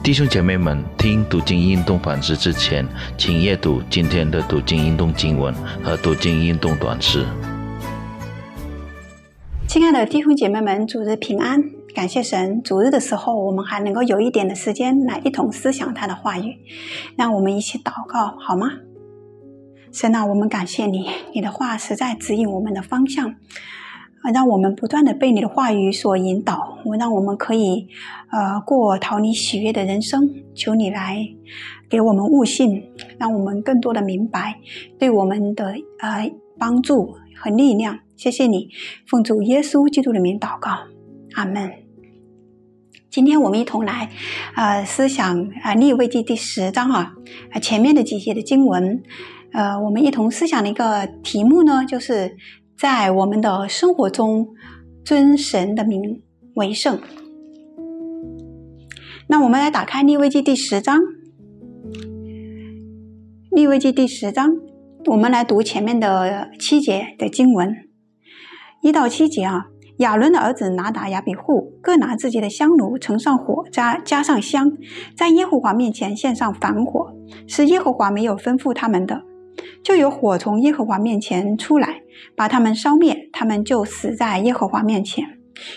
弟兄姐妹们，听读经运动反思之前，请阅读今天的读经运动经文和读经运动短诗。亲爱的弟兄姐妹们，主日平安！感谢神，主日的时候我们还能够有一点的时间来一同思想他的话语，让我们一起祷告好吗？神啊，我们感谢你，你的话实在指引我们的方向。让我们不断的被你的话语所引导，我让我们可以，呃，过讨你喜悦的人生。求你来给我们悟性，让我们更多的明白对我们的呃帮助和力量。谢谢你，奉主耶稣基督的名祷告，阿门。今天我们一同来，呃，思想啊利未记第十章啊，前面的几节的经文，呃，我们一同思想的一个题目呢，就是。在我们的生活中，尊神的名为圣。那我们来打开利未记第十章，利未记第十章，我们来读前面的七节的经文，一到七节啊。亚伦的儿子拿达、亚比户各拿自己的香炉，盛上火，加加上香，在耶和华面前献上凡火，是耶和华没有吩咐他们的。就有火从耶和华面前出来，把他们烧灭，他们就死在耶和华面前。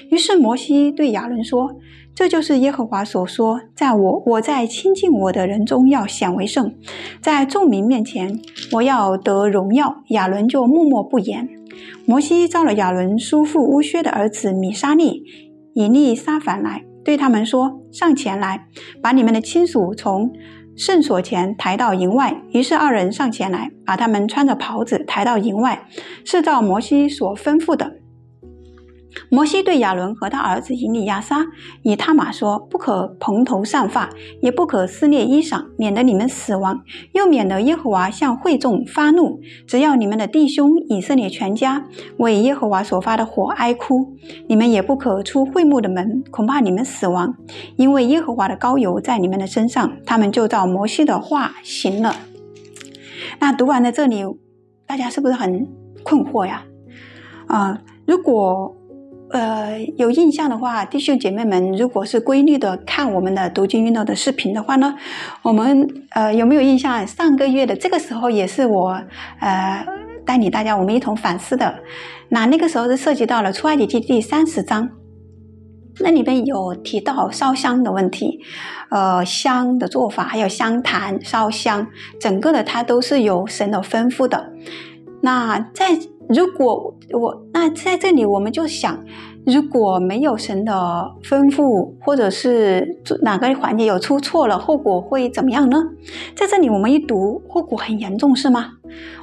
于是摩西对亚伦说：“这就是耶和华所说，在我我在亲近我的人中要显为圣，在众民面前我要得荣耀。”亚伦就默默不言。摩西召了亚伦叔父乌薛的儿子米沙利、以利沙凡来，对他们说：“上前来，把你们的亲属从。”圣所前抬到营外，于是二人上前来，把他们穿着袍子抬到营外，是照摩西所吩咐的。摩西对亚伦和他儿子以利亚撒、以他玛说：“不可蓬头散发，也不可撕裂衣裳，免得你们死亡，又免得耶和华向会众发怒。只要你们的弟兄以色列全家为耶和华所发的火哀哭，你们也不可出会幕的门，恐怕你们死亡，因为耶和华的膏油在你们的身上。”他们就照摩西的话行了。那读完了这里，大家是不是很困惑呀？啊，如果。呃，有印象的话，弟兄姐妹们，如果是规律的看我们的读经运动的视频的话呢，我们呃有没有印象？上个月的这个时候也是我呃带领大家我们一同反思的。那那个时候是涉及到了出埃及记第三十章，那里边有提到烧香的问题，呃，香的做法，还有香坛烧香，整个的它都是有神的吩咐的。那在如果我那在这里，我们就想，如果没有神的吩咐，或者是哪个环节有出错了，后果会怎么样呢？在这里，我们一读，后果很严重，是吗？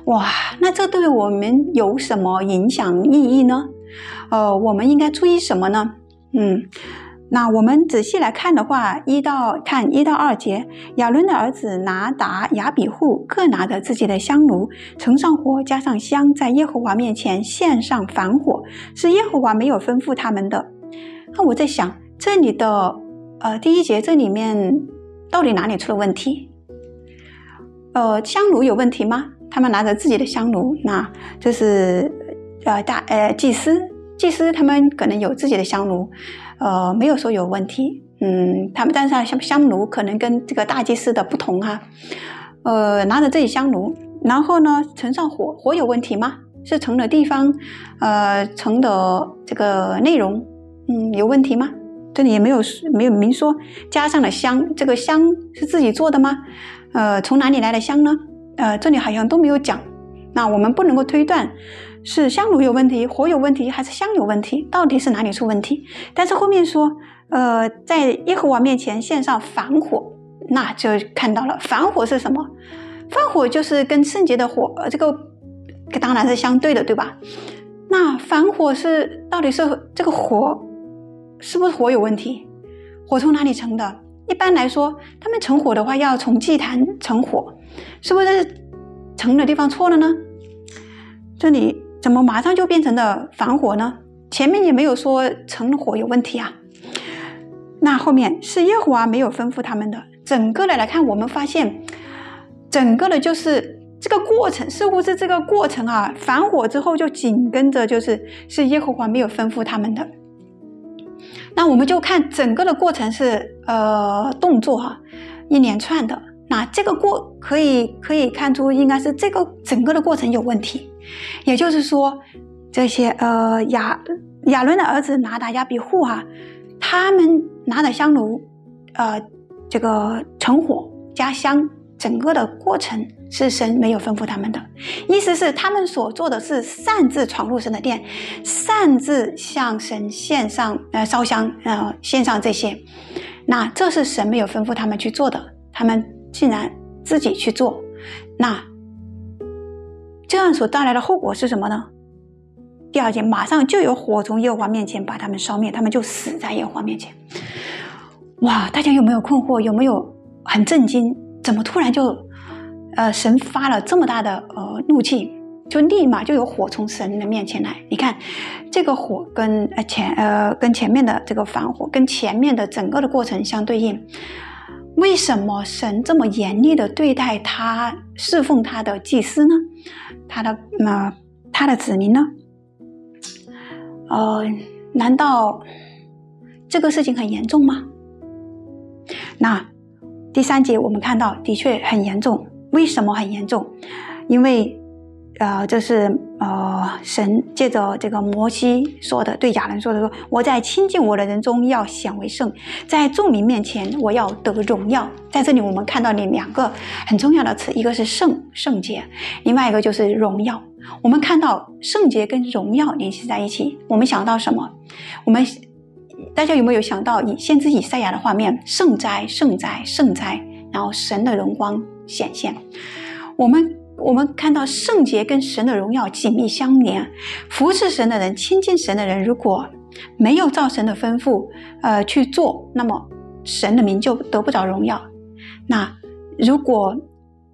哇，那这对我们有什么影响意义呢？呃，我们应该注意什么呢？嗯。那我们仔细来看的话，一到看一到二节，亚伦的儿子拿达、亚比户各拿着自己的香炉，盛上火，加上香，在耶和华面前献上凡火，是耶和华没有吩咐他们的。那我在想，这里的呃第一节这里面到底哪里出了问题？呃，香炉有问题吗？他们拿着自己的香炉，那这是呃大呃祭司，祭司他们可能有自己的香炉。呃，没有说有问题，嗯，他们但是香香炉可能跟这个大祭司的不同哈，呃，拿着自己香炉，然后呢，盛上火，火有问题吗？是盛的地方，呃，盛的这个内容，嗯，有问题吗？这里也没有没有明说，加上了香，这个香是自己做的吗？呃，从哪里来的香呢？呃，这里好像都没有讲，那我们不能够推断。是香炉有问题，火有问题，还是香有问题？到底是哪里出问题？但是后面说，呃，在耶和华面前献上凡火，那就看到了凡火是什么？凡火就是跟圣洁的火，呃这个当然是相对的，对吧？那凡火是到底是这个火是不是火有问题？火从哪里成的？一般来说，他们成火的话要从祭坛成火，是不是成的地方错了呢？这里。怎么马上就变成了防火呢？前面也没有说成火有问题啊。那后面是耶和华没有吩咐他们的。整个的来看，我们发现，整个的就是这个过程，似乎是这个过程啊。防火之后就紧跟着就是是耶和华没有吩咐他们的。那我们就看整个的过程是呃动作哈，一连串的。那这个过可以可以看出，应该是这个整个的过程有问题。也就是说，这些呃亚亚伦的儿子拿达亚比户哈，他们拿着香炉，呃，这个成火加香，整个的过程是神没有吩咐他们的，意思是他们所做的是擅自闯入神的殿，擅自向神献上呃烧香呃献上这些，那这是神没有吩咐他们去做的，他们。竟然自己去做，那这样所带来的后果是什么呢？第二节马上就有火从耶和华面前把他们烧灭，他们就死在耶和华面前。哇！大家有没有困惑？有没有很震惊？怎么突然就呃神发了这么大的呃怒气，就立马就有火从神的面前来？你看这个火跟呃前呃跟前面的这个反火跟前面的整个的过程相对应。为什么神这么严厉的对待他侍奉他的祭司呢？他的那他的子民呢？呃，难道这个事情很严重吗？那第三节我们看到的确很严重。为什么很严重？因为。呃，这是呃，神借着这个摩西说的，对亚伦说的说：“我在亲近我的人中要显为圣，在众民面前我要得荣耀。”在这里，我们看到了两个很重要的词，一个是圣圣洁，另外一个就是荣耀。我们看到圣洁跟荣耀联系在一起，我们想到什么？我们大家有没有想到以先知以赛亚的画面？圣哉，圣哉，圣哉！然后神的荣光显现，我们。我们看到圣洁跟神的荣耀紧密相连，服侍神的人、亲近神的人，如果没有造神的吩咐，呃去做，那么神的名就得不着荣耀。那如果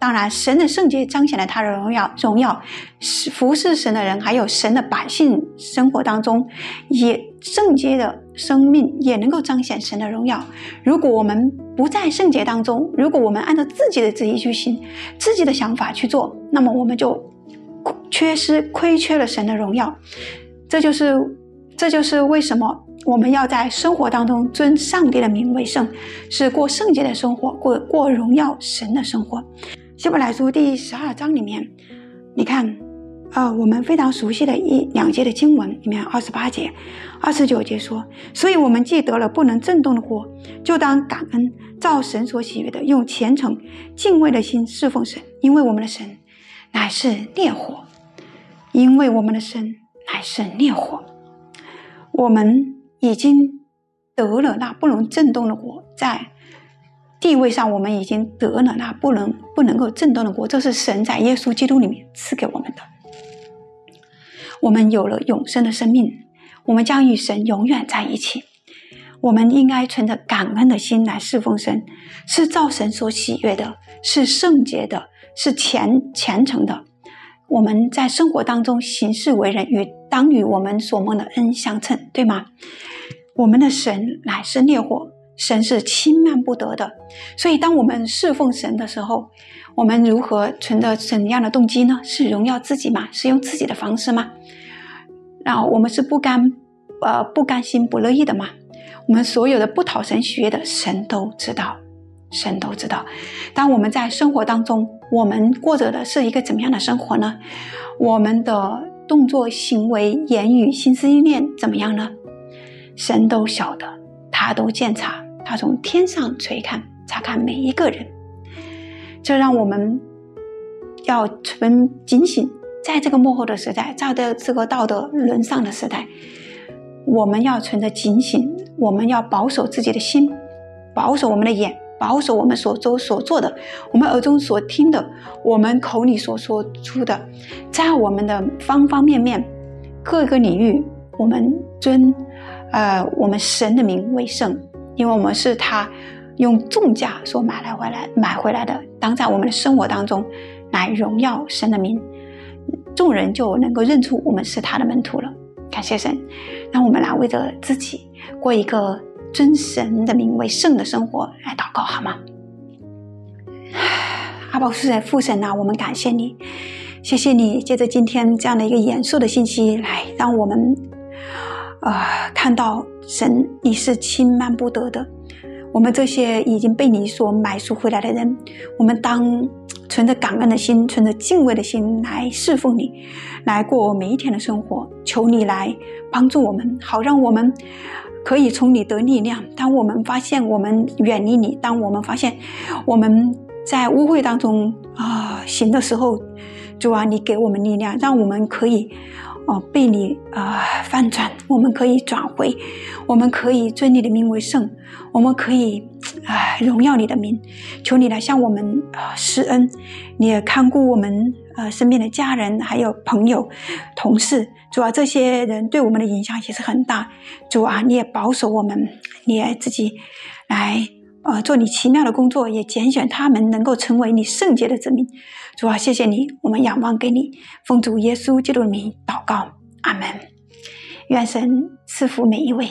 当然，神的圣洁彰显了他的荣耀，荣耀是服侍神的人，还有神的百姓生活当中，也圣洁的生命也能够彰显神的荣耀。如果我们不在圣洁当中，如果我们按照自己的旨意去行，自己的想法去做，那么我们就缺失、亏缺了神的荣耀。这就是，这就是为什么我们要在生活当中尊上帝的名为圣，是过圣洁的生活，过过荣耀神的生活。希伯来书第十二章里面，你看，呃，我们非常熟悉的一两节的经文里面，二十八节、二十九节说：“所以我们既得了不能震动的火，就当感恩，照神所喜悦的，用虔诚敬畏的心侍奉神，因为我们的神乃是烈火，因为我们的神乃是烈火，我们已经得了那不能震动的火，在。”地位上，我们已经得了那不能不能够震动的国，这是神在耶稣基督里面赐给我们的。我们有了永生的生命，我们将与神永远在一起。我们应该存着感恩的心来侍奉神，是造神所喜悦的，是圣洁的，是虔虔诚的。我们在生活当中行事为人，与当与我们所蒙的恩相称，对吗？我们的神乃是烈火。神是轻慢不得的，所以当我们侍奉神的时候，我们如何存着怎样的动机呢？是荣耀自己吗？是用自己的方式吗？然后我们是不甘，呃，不甘心不乐意的吗？我们所有的不讨神喜悦的，神都知道，神都知道。当我们在生活当中，我们过着的是一个怎么样的生活呢？我们的动作、行为、言语、心思意念怎么样呢？神都晓得，他都鉴察。他从天上垂看，查看每一个人，这让我们要存警醒，在这个幕后的时代，在这个道德沦丧的时代，我们要存着警醒，我们要保守自己的心，保守我们的眼，保守我们所做所做的，我们耳中所听的，我们口里所说出的，在我们的方方面面各个领域，我们尊呃我们神的名为圣。因为我们是他用重价所买来回来买回来的，当在我们的生活当中来荣耀神的名，众人就能够认出我们是他的门徒了。感谢神，让我们来为着自己过一个尊神的名为圣的生活来祷告，好吗？阿宝父神父神呐，我们感谢你，谢谢你借着今天这样的一个严肃的信息来让我们。呃，看到神，你是轻慢不得的。我们这些已经被你所买赎回来的人，我们当存着感恩的心，存着敬畏的心来侍奉你，来过我每一天的生活。求你来帮助我们，好让我们可以从你得力量。当我们发现我们远离你，当我们发现我们在污秽当中啊行的时候，主啊，你给我们力量，让我们可以。哦，被你啊翻转，我们可以转回，我们可以尊你的名为圣，我们可以啊荣耀你的名，求你来向我们啊施恩，你也看顾我们呃身边的家人，还有朋友、同事，主啊，这些人对我们的影响也是很大，主啊，你也保守我们，你也自己来。啊，做你奇妙的工作，也拣选他们能够成为你圣洁的子民。主啊，谢谢你，我们仰望给你，奉主耶稣基督的名祷告，阿门。愿神赐福每一位。